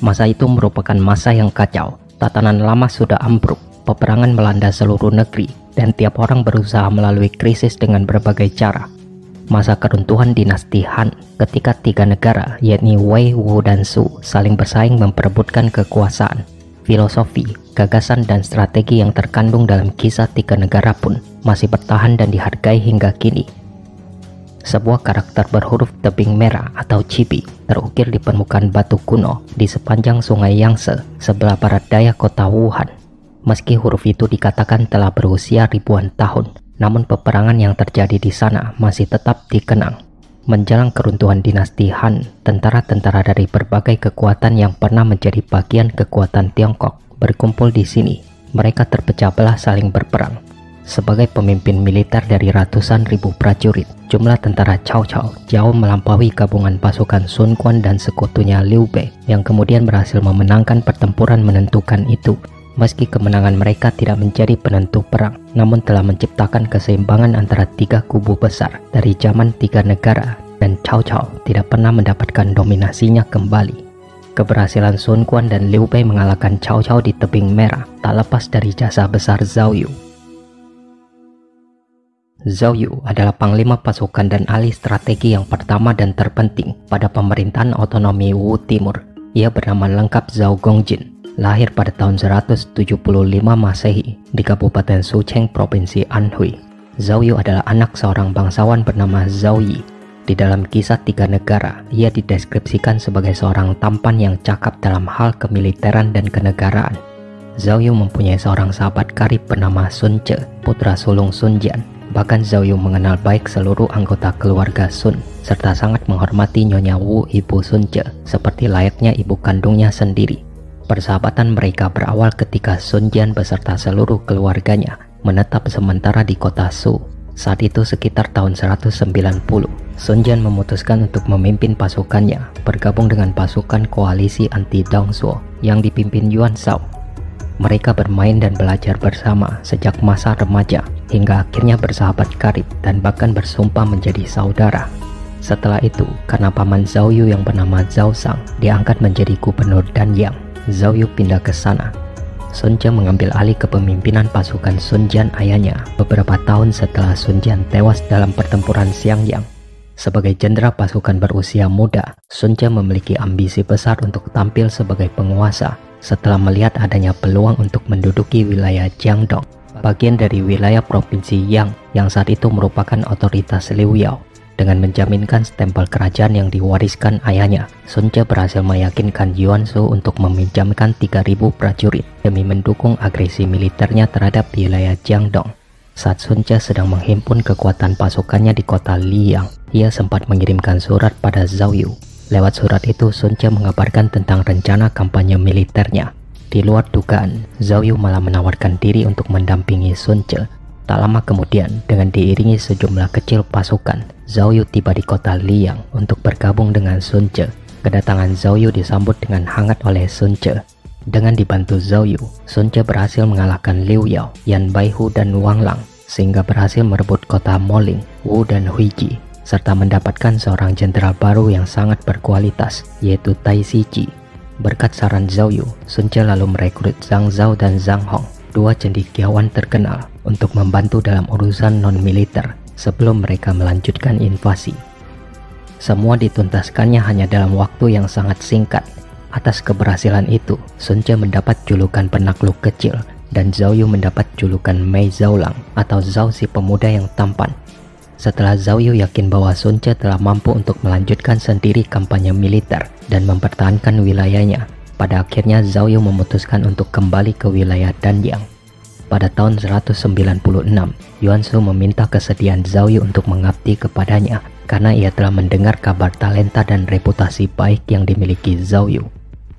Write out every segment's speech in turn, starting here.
Masa itu merupakan masa yang kacau. Tatanan lama sudah ambruk, peperangan melanda seluruh negeri, dan tiap orang berusaha melalui krisis dengan berbagai cara. Masa keruntuhan dinasti Han ketika tiga negara, yakni Wei, Wu, dan Su, saling bersaing memperebutkan kekuasaan. Filosofi, gagasan, dan strategi yang terkandung dalam kisah tiga negara pun masih bertahan dan dihargai hingga kini. Sebuah karakter berhuruf tebing merah atau cibi terukir di permukaan batu kuno di sepanjang sungai Yangtze sebelah barat daya kota Wuhan. Meski huruf itu dikatakan telah berusia ribuan tahun, namun peperangan yang terjadi di sana masih tetap dikenang. Menjelang keruntuhan dinasti Han, tentara-tentara dari berbagai kekuatan yang pernah menjadi bagian kekuatan Tiongkok berkumpul di sini. Mereka terpecah belah saling berperang, sebagai pemimpin militer dari ratusan ribu prajurit, jumlah tentara Cao Cao jauh melampaui gabungan pasukan Sun Quan dan sekutunya Liu Bei yang kemudian berhasil memenangkan pertempuran menentukan itu. Meski kemenangan mereka tidak menjadi penentu perang, namun telah menciptakan keseimbangan antara tiga kubu besar dari zaman tiga negara dan Cao Cao tidak pernah mendapatkan dominasinya kembali. Keberhasilan Sun Quan dan Liu Bei mengalahkan Cao Cao di tebing merah tak lepas dari jasa besar Zhao Yu Zhao Yu adalah panglima pasukan dan ahli strategi yang pertama dan terpenting pada pemerintahan otonomi Wu Timur. Ia bernama lengkap Zhao Gongjin, lahir pada tahun 175 Masehi di Kabupaten Sucheng, Provinsi Anhui. Zhao Yu adalah anak seorang bangsawan bernama Zhao Yi. Di dalam kisah tiga negara, ia dideskripsikan sebagai seorang tampan yang cakap dalam hal kemiliteran dan kenegaraan. Zhao Yu mempunyai seorang sahabat karib bernama Sun Ce, putra sulung Sun Jian, Bahkan Zhao Yu mengenal baik seluruh anggota keluarga Sun, serta sangat menghormati Nyonya Wu ibu Sun Ce, seperti layaknya ibu kandungnya sendiri. Persahabatan mereka berawal ketika Sun Jian beserta seluruh keluarganya menetap sementara di kota Su. Saat itu sekitar tahun 190, Sun Jian memutuskan untuk memimpin pasukannya bergabung dengan pasukan koalisi anti Dong Suo yang dipimpin Yuan Shao mereka bermain dan belajar bersama sejak masa remaja hingga akhirnya bersahabat karib dan bahkan bersumpah menjadi saudara. Setelah itu, karena paman Zhao Yu yang bernama Zhao Sang diangkat menjadi gubernur Danyang, Zhao Yu pindah ke sana. Sun Jian mengambil alih kepemimpinan pasukan Sun Jian ayahnya beberapa tahun setelah Sun Jian tewas dalam pertempuran Xiangyang. Sebagai jenderal pasukan berusia muda, Sun Jian memiliki ambisi besar untuk tampil sebagai penguasa setelah melihat adanya peluang untuk menduduki wilayah Jiangdong, bagian dari wilayah provinsi Yang yang saat itu merupakan otoritas Liu Yao. Dengan menjaminkan stempel kerajaan yang diwariskan ayahnya, Sun Ce berhasil meyakinkan Yuan Shu untuk meminjamkan 3.000 prajurit demi mendukung agresi militernya terhadap wilayah Jiangdong. Saat Sun Ce sedang menghimpun kekuatan pasukannya di kota Liang, ia sempat mengirimkan surat pada Zhao Yu Lewat surat itu, Sun Ce mengabarkan tentang rencana kampanye militernya. Di luar dugaan, Zhao Yu malah menawarkan diri untuk mendampingi Sun Ce. Tak lama kemudian, dengan diiringi sejumlah kecil pasukan, Zhao Yu tiba di kota Liang untuk bergabung dengan Sun Ce. Kedatangan Zhao Yu disambut dengan hangat oleh Sun Ce. Dengan dibantu Zhao Yu, Sun Ce berhasil mengalahkan Liu Yao, Yan Baihu, dan Wang Lang, sehingga berhasil merebut kota Moling, Wu, dan Huiji serta mendapatkan seorang jenderal baru yang sangat berkualitas, yaitu Tai Siji. Berkat saran Zhao Yu, Sun Ce lalu merekrut Zhang Zhao dan Zhang Hong, dua cendekiawan terkenal, untuk membantu dalam urusan non-militer sebelum mereka melanjutkan invasi. Semua dituntaskannya hanya dalam waktu yang sangat singkat. Atas keberhasilan itu, Sun Ce mendapat julukan penakluk kecil dan Zhao Yu mendapat julukan Mei Zhaolang atau Zhao si pemuda yang tampan setelah Zhao yakin bahwa Sun Ce telah mampu untuk melanjutkan sendiri kampanye militer dan mempertahankan wilayahnya, pada akhirnya Zhao memutuskan untuk kembali ke wilayah Danyang. Pada tahun 196, Yuan Shu meminta kesediaan Zhao untuk mengabdi kepadanya karena ia telah mendengar kabar talenta dan reputasi baik yang dimiliki Zhao.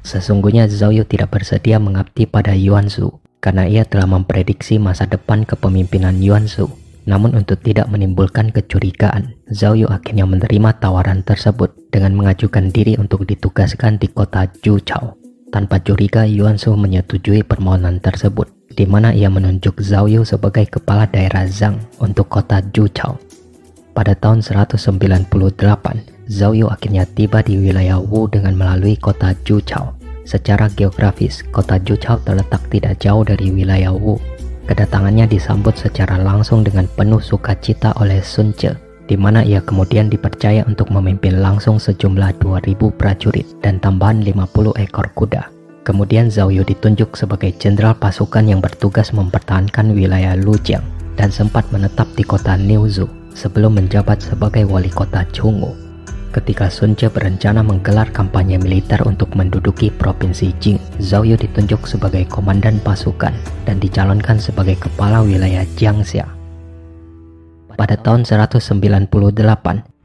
Sesungguhnya Zhao tidak bersedia mengabdi pada Yuan Shu karena ia telah memprediksi masa depan kepemimpinan Yuan Shu namun untuk tidak menimbulkan kecurigaan, Zhao Yu akhirnya menerima tawaran tersebut dengan mengajukan diri untuk ditugaskan di kota Zhuchao. Tanpa curiga, Yuan Shu menyetujui permohonan tersebut, di mana ia menunjuk Zhao Yu sebagai kepala daerah Zhang untuk kota Zhuchao. Pada tahun 198, Zhao Yu akhirnya tiba di wilayah Wu dengan melalui kota Zhuchao. Secara geografis, kota Juchao terletak tidak jauh dari wilayah Wu. Kedatangannya disambut secara langsung dengan penuh sukacita oleh Sun Ce, di mana ia kemudian dipercaya untuk memimpin langsung sejumlah 2000 prajurit dan tambahan 50 ekor kuda. Kemudian Zhao ditunjuk sebagai jenderal pasukan yang bertugas mempertahankan wilayah Lujiang dan sempat menetap di kota Niuzhu sebelum menjabat sebagai wali kota Chungu. Ketika Sun Ce berencana menggelar kampanye militer untuk menduduki Provinsi Jing, Zhao Yu ditunjuk sebagai komandan pasukan dan dicalonkan sebagai kepala wilayah Jiangxia. Pada tahun 198,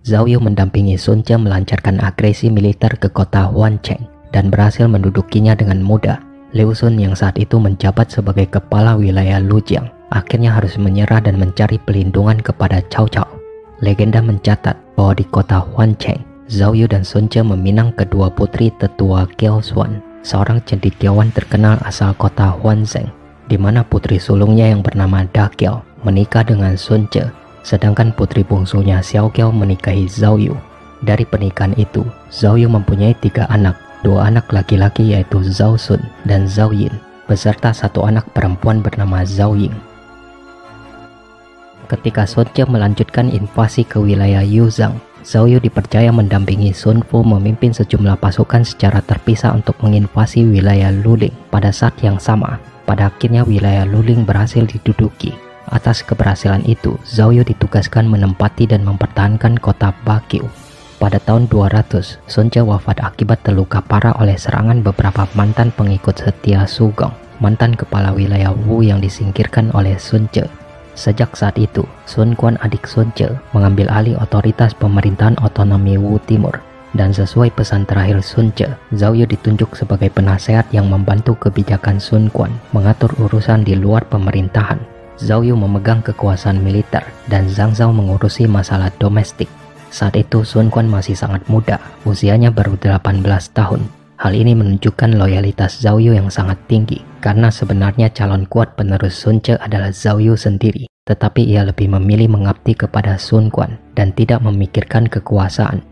Zhao Yu mendampingi Sun Ce melancarkan agresi militer ke kota Huancheng dan berhasil mendudukinya dengan mudah. Liu Sun yang saat itu menjabat sebagai kepala wilayah Lujiang akhirnya harus menyerah dan mencari pelindungan kepada Cao Cao. Legenda mencatat bahwa di kota Huancheng, Zhao Yu dan Sun Ce meminang kedua putri tetua Kiao Xuan, seorang cendekiawan terkenal asal kota Huanzheng, di mana putri sulungnya yang bernama Da Kiao menikah dengan Sun Ce, sedangkan putri bungsunya Xiao Kiao menikahi Zhao Yu. Dari pernikahan itu, Zhao Yu mempunyai tiga anak, dua anak laki-laki yaitu Zhao Sun dan Zhao Yin, beserta satu anak perempuan bernama Zhao Ying ketika Sun melanjutkan invasi ke wilayah Yuzhang. Zhao Yu dipercaya mendampingi Sun Fu memimpin sejumlah pasukan secara terpisah untuk menginvasi wilayah Luling. Pada saat yang sama, pada akhirnya wilayah Luling berhasil diduduki. Atas keberhasilan itu, Zhao Yu ditugaskan menempati dan mempertahankan kota Bakiu. Pada tahun 200, Sun Ce wafat akibat terluka parah oleh serangan beberapa mantan pengikut setia Sugong, mantan kepala wilayah Wu yang disingkirkan oleh Sun Ce Sejak saat itu, Sun Quan adik Sun Ce mengambil alih otoritas pemerintahan otonomi Wu Timur. Dan sesuai pesan terakhir Sun Ce, Zhao Yu ditunjuk sebagai penasehat yang membantu kebijakan Sun Quan mengatur urusan di luar pemerintahan. Zhao Yu memegang kekuasaan militer dan Zhang Zhao mengurusi masalah domestik. Saat itu Sun Quan masih sangat muda, usianya baru 18 tahun. Hal ini menunjukkan loyalitas Zhao Yu yang sangat tinggi, karena sebenarnya calon kuat penerus Sun Ce adalah Zhao Yu sendiri, tetapi ia lebih memilih mengabdi kepada Sun Quan dan tidak memikirkan kekuasaan.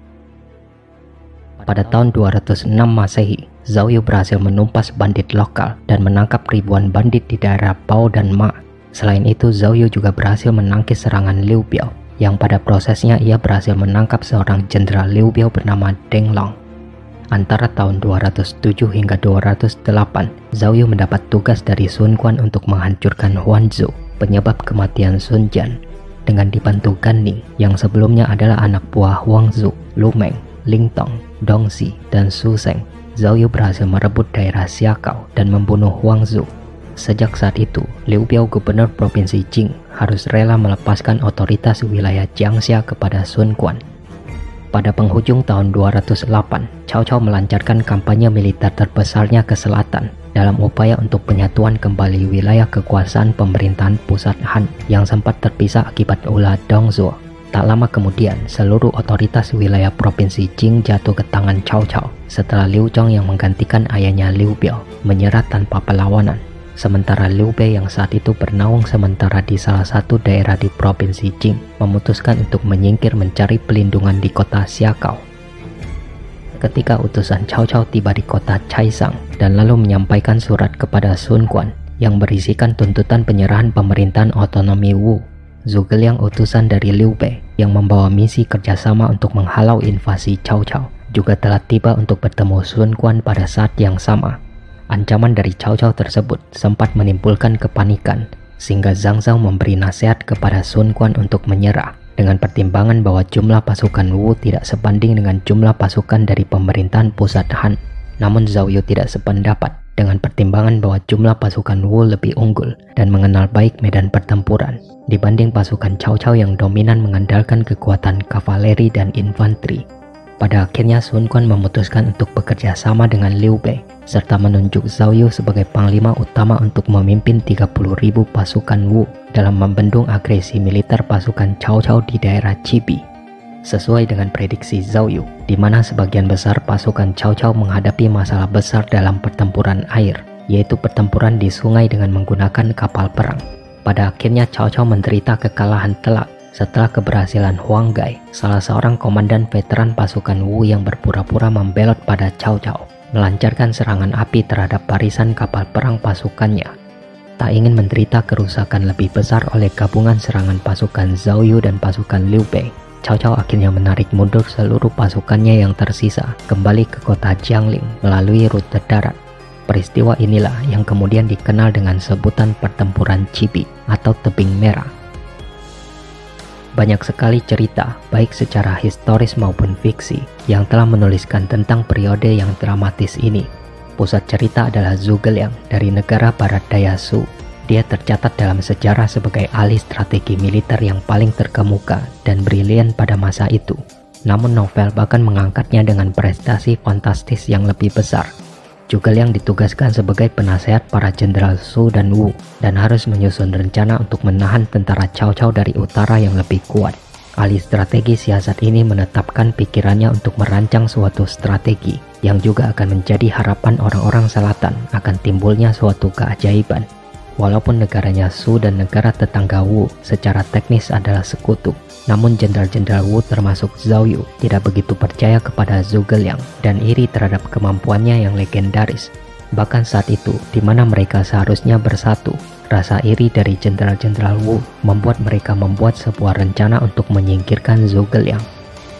Pada tahun 206 Masehi, Zhao Yu berhasil menumpas bandit lokal dan menangkap ribuan bandit di daerah Pao dan Ma. Selain itu, Zhao Yu juga berhasil menangkis serangan Liu Biao, yang pada prosesnya ia berhasil menangkap seorang jenderal Liu Biao bernama Deng Long antara tahun 207 hingga 208, Zhao Yu mendapat tugas dari Sun Quan untuk menghancurkan Huanzhou, penyebab kematian Sun Jian, dengan dibantu Gan Ning yang sebelumnya adalah anak buah Huang Zu, Lu Meng, Ling Tong, Dong Xi, dan Su Seng. Zhao Yu berhasil merebut daerah Xiakao dan membunuh Huang Zu. Sejak saat itu, Liu Biao gubernur provinsi Jing harus rela melepaskan otoritas wilayah Jiangxia kepada Sun Quan pada penghujung tahun 208, Cao Cao melancarkan kampanye militer terbesarnya ke selatan dalam upaya untuk penyatuan kembali wilayah kekuasaan pemerintahan pusat Han yang sempat terpisah akibat ulah Dongzhuo. Tak lama kemudian, seluruh otoritas wilayah provinsi Jing jatuh ke tangan Cao Cao setelah Liu Zhong yang menggantikan ayahnya Liu Biao menyerah tanpa perlawanan Sementara Liu Bei yang saat itu bernaung sementara di salah satu daerah di provinsi Jing memutuskan untuk menyingkir mencari pelindungan di kota Xiakao. Ketika utusan Cao Cao tiba di kota Chaisang dan lalu menyampaikan surat kepada Sun Quan yang berisikan tuntutan penyerahan pemerintahan otonomi Wu, Zhuge Liang utusan dari Liu Bei yang membawa misi kerjasama untuk menghalau invasi Cao Cao juga telah tiba untuk bertemu Sun Quan pada saat yang sama Ancaman dari Cao Cao tersebut sempat menimbulkan kepanikan, sehingga Zhang Zhao memberi nasihat kepada Sun Quan untuk menyerah dengan pertimbangan bahwa jumlah pasukan Wu tidak sebanding dengan jumlah pasukan dari pemerintahan pusat Han. Namun Zhao Yu tidak sependapat dengan pertimbangan bahwa jumlah pasukan Wu lebih unggul dan mengenal baik medan pertempuran dibanding pasukan Cao Cao yang dominan mengandalkan kekuatan kavaleri dan infanteri. Pada akhirnya Sun Quan memutuskan untuk bekerja sama dengan Liu Bei serta menunjuk Zhao Yu sebagai panglima utama untuk memimpin 30.000 pasukan Wu dalam membendung agresi militer pasukan Cao Cao di daerah Chibi. Sesuai dengan prediksi Zhao Yu, di mana sebagian besar pasukan Cao Cao menghadapi masalah besar dalam pertempuran air, yaitu pertempuran di sungai dengan menggunakan kapal perang. Pada akhirnya Cao Cao menderita kekalahan telak setelah keberhasilan Huang Gai, salah seorang komandan veteran pasukan Wu yang berpura-pura membelot pada Cao Cao, melancarkan serangan api terhadap barisan kapal perang pasukannya. Tak ingin menderita kerusakan lebih besar oleh gabungan serangan pasukan Zhao Yu dan pasukan Liu Bei, Cao Cao akhirnya menarik mundur seluruh pasukannya yang tersisa kembali ke kota Jiangling melalui rute darat. Peristiwa inilah yang kemudian dikenal dengan sebutan pertempuran Cibi atau tebing merah. Banyak sekali cerita, baik secara historis maupun fiksi, yang telah menuliskan tentang periode yang dramatis ini. Pusat cerita adalah Zhuge dari negara barat daya Su. Dia tercatat dalam sejarah sebagai ahli strategi militer yang paling terkemuka dan brilian pada masa itu. Namun novel bahkan mengangkatnya dengan prestasi fantastis yang lebih besar, juga yang ditugaskan sebagai penasehat para jenderal Su dan Wu dan harus menyusun rencana untuk menahan tentara Cao Cao dari utara yang lebih kuat. Ahli strategi siasat ini menetapkan pikirannya untuk merancang suatu strategi yang juga akan menjadi harapan orang-orang selatan akan timbulnya suatu keajaiban. Walaupun negaranya Su dan negara tetangga Wu secara teknis adalah sekutu, namun jenderal-jenderal Wu termasuk Zhao Yu tidak begitu percaya kepada Zhuge Liang dan iri terhadap kemampuannya yang legendaris. Bahkan saat itu, di mana mereka seharusnya bersatu, rasa iri dari jenderal-jenderal Wu membuat mereka membuat sebuah rencana untuk menyingkirkan Zhuge Liang.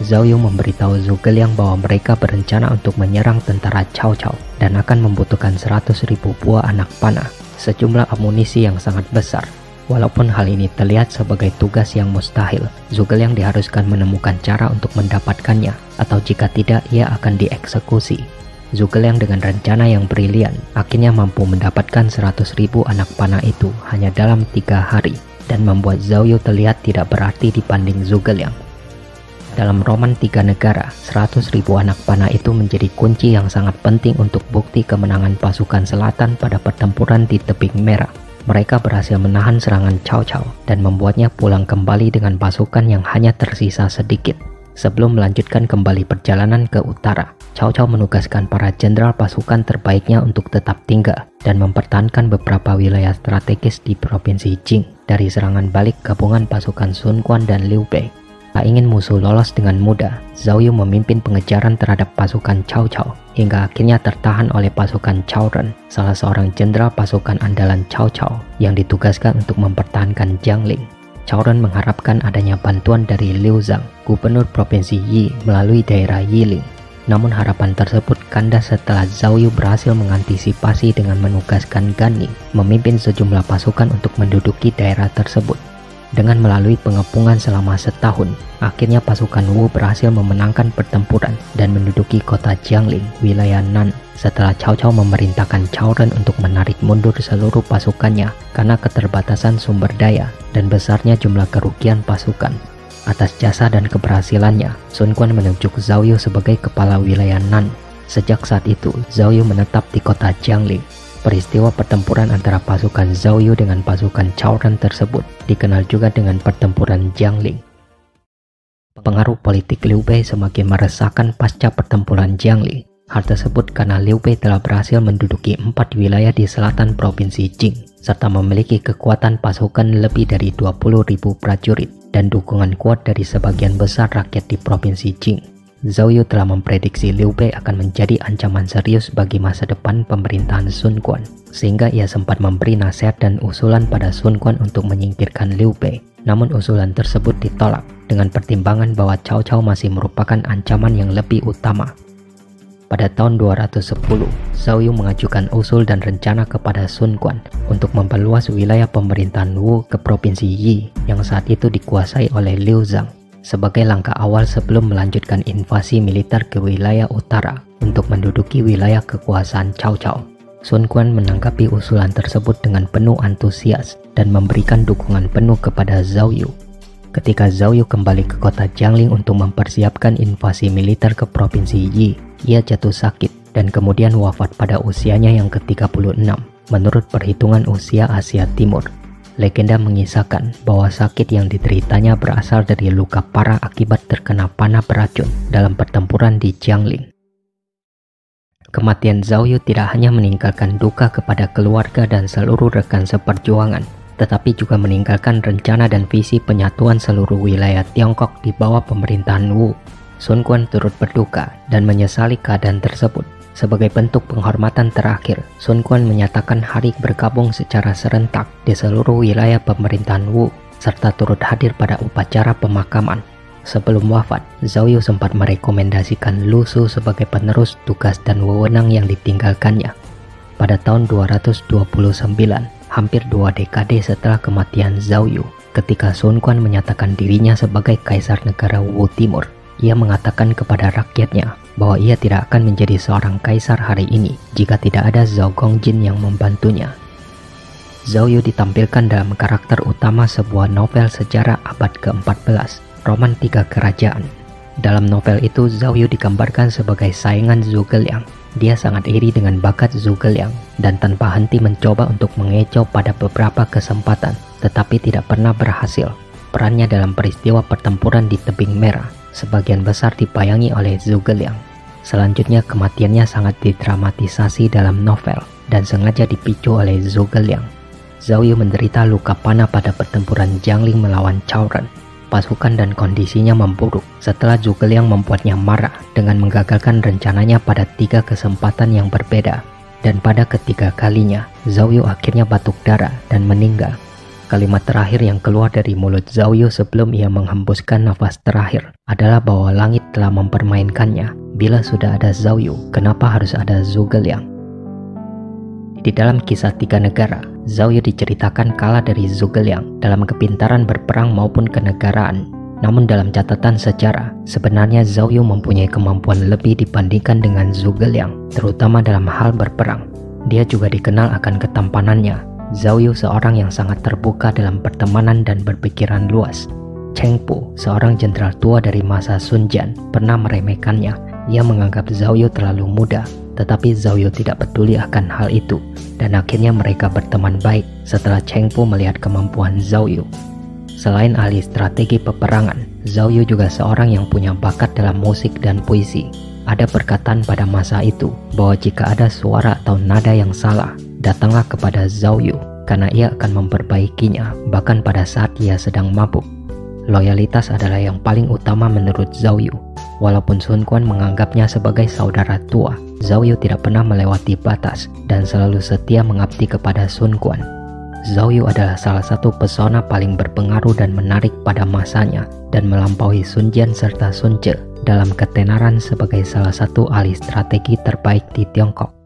Zhao Yu memberitahu Zhuge Liang bahwa mereka berencana untuk menyerang tentara Cao Cao dan akan membutuhkan 100 ribu buah anak panah, sejumlah amunisi yang sangat besar Walaupun hal ini terlihat sebagai tugas yang mustahil, Zhuge Liang diharuskan menemukan cara untuk mendapatkannya, atau jika tidak, ia akan dieksekusi. Zhuge Liang dengan rencana yang brilian, akhirnya mampu mendapatkan 100 ribu anak panah itu hanya dalam tiga hari, dan membuat Zhao Yu terlihat tidak berarti dibanding Zhuge Liang. Dalam roman Tiga Negara, 100 ribu anak panah itu menjadi kunci yang sangat penting untuk bukti kemenangan pasukan selatan pada pertempuran di tebing merah mereka berhasil menahan serangan Cao Cao dan membuatnya pulang kembali dengan pasukan yang hanya tersisa sedikit. Sebelum melanjutkan kembali perjalanan ke utara, Cao Cao menugaskan para jenderal pasukan terbaiknya untuk tetap tinggal dan mempertahankan beberapa wilayah strategis di Provinsi Jing dari serangan balik gabungan pasukan Sun Quan dan Liu Bei. Tak ingin musuh lolos dengan mudah, Zhao Yu memimpin pengejaran terhadap pasukan Cao Cao hingga akhirnya tertahan oleh pasukan Cao Ren, salah seorang jenderal pasukan andalan Cao Cao yang ditugaskan untuk mempertahankan Jiangling. Cao Ren mengharapkan adanya bantuan dari Liu Zhang, gubernur provinsi Yi melalui daerah Yiling. Namun harapan tersebut kandas setelah Zhao Yu berhasil mengantisipasi dengan menugaskan Gan Ning memimpin sejumlah pasukan untuk menduduki daerah tersebut. Dengan melalui pengepungan selama setahun, akhirnya pasukan Wu berhasil memenangkan pertempuran dan menduduki kota Jiangling, wilayah Nan, setelah Cao Cao memerintahkan Cao Ren untuk menarik mundur seluruh pasukannya karena keterbatasan sumber daya dan besarnya jumlah kerugian pasukan. Atas jasa dan keberhasilannya, Sun Quan menunjuk Zhao Yu sebagai kepala wilayah Nan. Sejak saat itu, Zhao Yu menetap di kota Jiangling Peristiwa pertempuran antara pasukan Zhao Yu dengan pasukan Cao Ren tersebut dikenal juga dengan pertempuran Jiangling. Pengaruh politik Liu Bei semakin meresahkan pasca pertempuran Jiangling. Hal tersebut karena Liu Bei telah berhasil menduduki empat wilayah di selatan provinsi Jing, serta memiliki kekuatan pasukan lebih dari 20.000 prajurit dan dukungan kuat dari sebagian besar rakyat di provinsi Jing. Zhao Yu telah memprediksi Liu Bei akan menjadi ancaman serius bagi masa depan pemerintahan Sun Quan, sehingga ia sempat memberi nasihat dan usulan pada Sun Quan untuk menyingkirkan Liu Bei. Namun usulan tersebut ditolak dengan pertimbangan bahwa Cao Cao masih merupakan ancaman yang lebih utama. Pada tahun 210, Zhao Yu mengajukan usul dan rencana kepada Sun Quan untuk memperluas wilayah pemerintahan Wu ke provinsi Yi yang saat itu dikuasai oleh Liu Zhang sebagai langkah awal sebelum melanjutkan invasi militer ke wilayah utara untuk menduduki wilayah kekuasaan Cao Cao. Sun Quan menanggapi usulan tersebut dengan penuh antusias dan memberikan dukungan penuh kepada Zhao Yu. Ketika Zhao Yu kembali ke kota Jiangling untuk mempersiapkan invasi militer ke provinsi Yi, ia jatuh sakit dan kemudian wafat pada usianya yang ke-36 menurut perhitungan usia Asia Timur Legenda mengisahkan bahwa sakit yang dideritanya berasal dari luka parah akibat terkena panah beracun dalam pertempuran di Jiangling. Kematian Zhao Yu tidak hanya meninggalkan duka kepada keluarga dan seluruh rekan seperjuangan, tetapi juga meninggalkan rencana dan visi penyatuan seluruh wilayah Tiongkok di bawah pemerintahan Wu. Sun Quan turut berduka dan menyesali keadaan tersebut Sebagai bentuk penghormatan terakhir, Sun Quan menyatakan hari bergabung secara serentak di seluruh wilayah pemerintahan Wu serta turut hadir pada upacara pemakaman. Sebelum wafat, Zhao Yu sempat merekomendasikan Lu Su sebagai penerus tugas dan wewenang yang ditinggalkannya. Pada tahun 229, hampir dua dekade setelah kematian Zhao Yu, ketika Sun Quan menyatakan dirinya sebagai kaisar negara Wu Timur, ia mengatakan kepada rakyatnya bahwa ia tidak akan menjadi seorang kaisar hari ini jika tidak ada Zhao Gongjin yang membantunya. Zhao Yu ditampilkan dalam karakter utama sebuah novel sejarah abad ke-14, Roman Tiga Kerajaan. Dalam novel itu, Zhao Yu digambarkan sebagai saingan Zhuge Liang. Dia sangat iri dengan bakat Zhuge Liang dan tanpa henti mencoba untuk mengecoh pada beberapa kesempatan, tetapi tidak pernah berhasil. Perannya dalam peristiwa pertempuran di Tebing Merah sebagian besar dibayangi oleh Zhuge Liang. Selanjutnya kematiannya sangat didramatisasi dalam novel dan sengaja dipicu oleh Zhuge Liang. Zhao Yu menderita luka panah pada pertempuran Jiangling melawan Cao Ren. Pasukan dan kondisinya memburuk setelah Zhuge Liang membuatnya marah dengan menggagalkan rencananya pada tiga kesempatan yang berbeda. Dan pada ketiga kalinya, Zhao Yu akhirnya batuk darah dan meninggal Kalimat terakhir yang keluar dari mulut Zhao Yu sebelum ia menghembuskan nafas terakhir adalah bahwa langit telah mempermainkannya. Bila sudah ada Zhao Yu, kenapa harus ada Zhuge Liang? Di dalam kisah tiga negara, Zhao Yu diceritakan kalah dari Zhuge Liang dalam kepintaran berperang maupun kenegaraan. Namun dalam catatan sejarah, sebenarnya Zhao Yu mempunyai kemampuan lebih dibandingkan dengan Zhuge Liang, terutama dalam hal berperang. Dia juga dikenal akan ketampanannya, Zhao Yu seorang yang sangat terbuka dalam pertemanan dan berpikiran luas. Cheng Pu, seorang jenderal tua dari masa Sun Jian, pernah meremehkannya. Ia menganggap Zhao Yu terlalu muda, tetapi Zhao Yu tidak peduli akan hal itu. Dan akhirnya mereka berteman baik setelah Cheng Pu melihat kemampuan Zhao Yu. Selain ahli strategi peperangan, Zhao Yu juga seorang yang punya bakat dalam musik dan puisi. Ada perkataan pada masa itu bahwa jika ada suara atau nada yang salah, datanglah kepada Zhao Yu karena ia akan memperbaikinya bahkan pada saat ia sedang mabuk. Loyalitas adalah yang paling utama menurut Zhao Yu. Walaupun Sun Quan menganggapnya sebagai saudara tua, Zhao Yu tidak pernah melewati batas dan selalu setia mengabdi kepada Sun Quan. Zhao Yu adalah salah satu pesona paling berpengaruh dan menarik pada masanya dan melampaui Sun Jian serta Sun Ce dalam ketenaran sebagai salah satu ahli strategi terbaik di Tiongkok.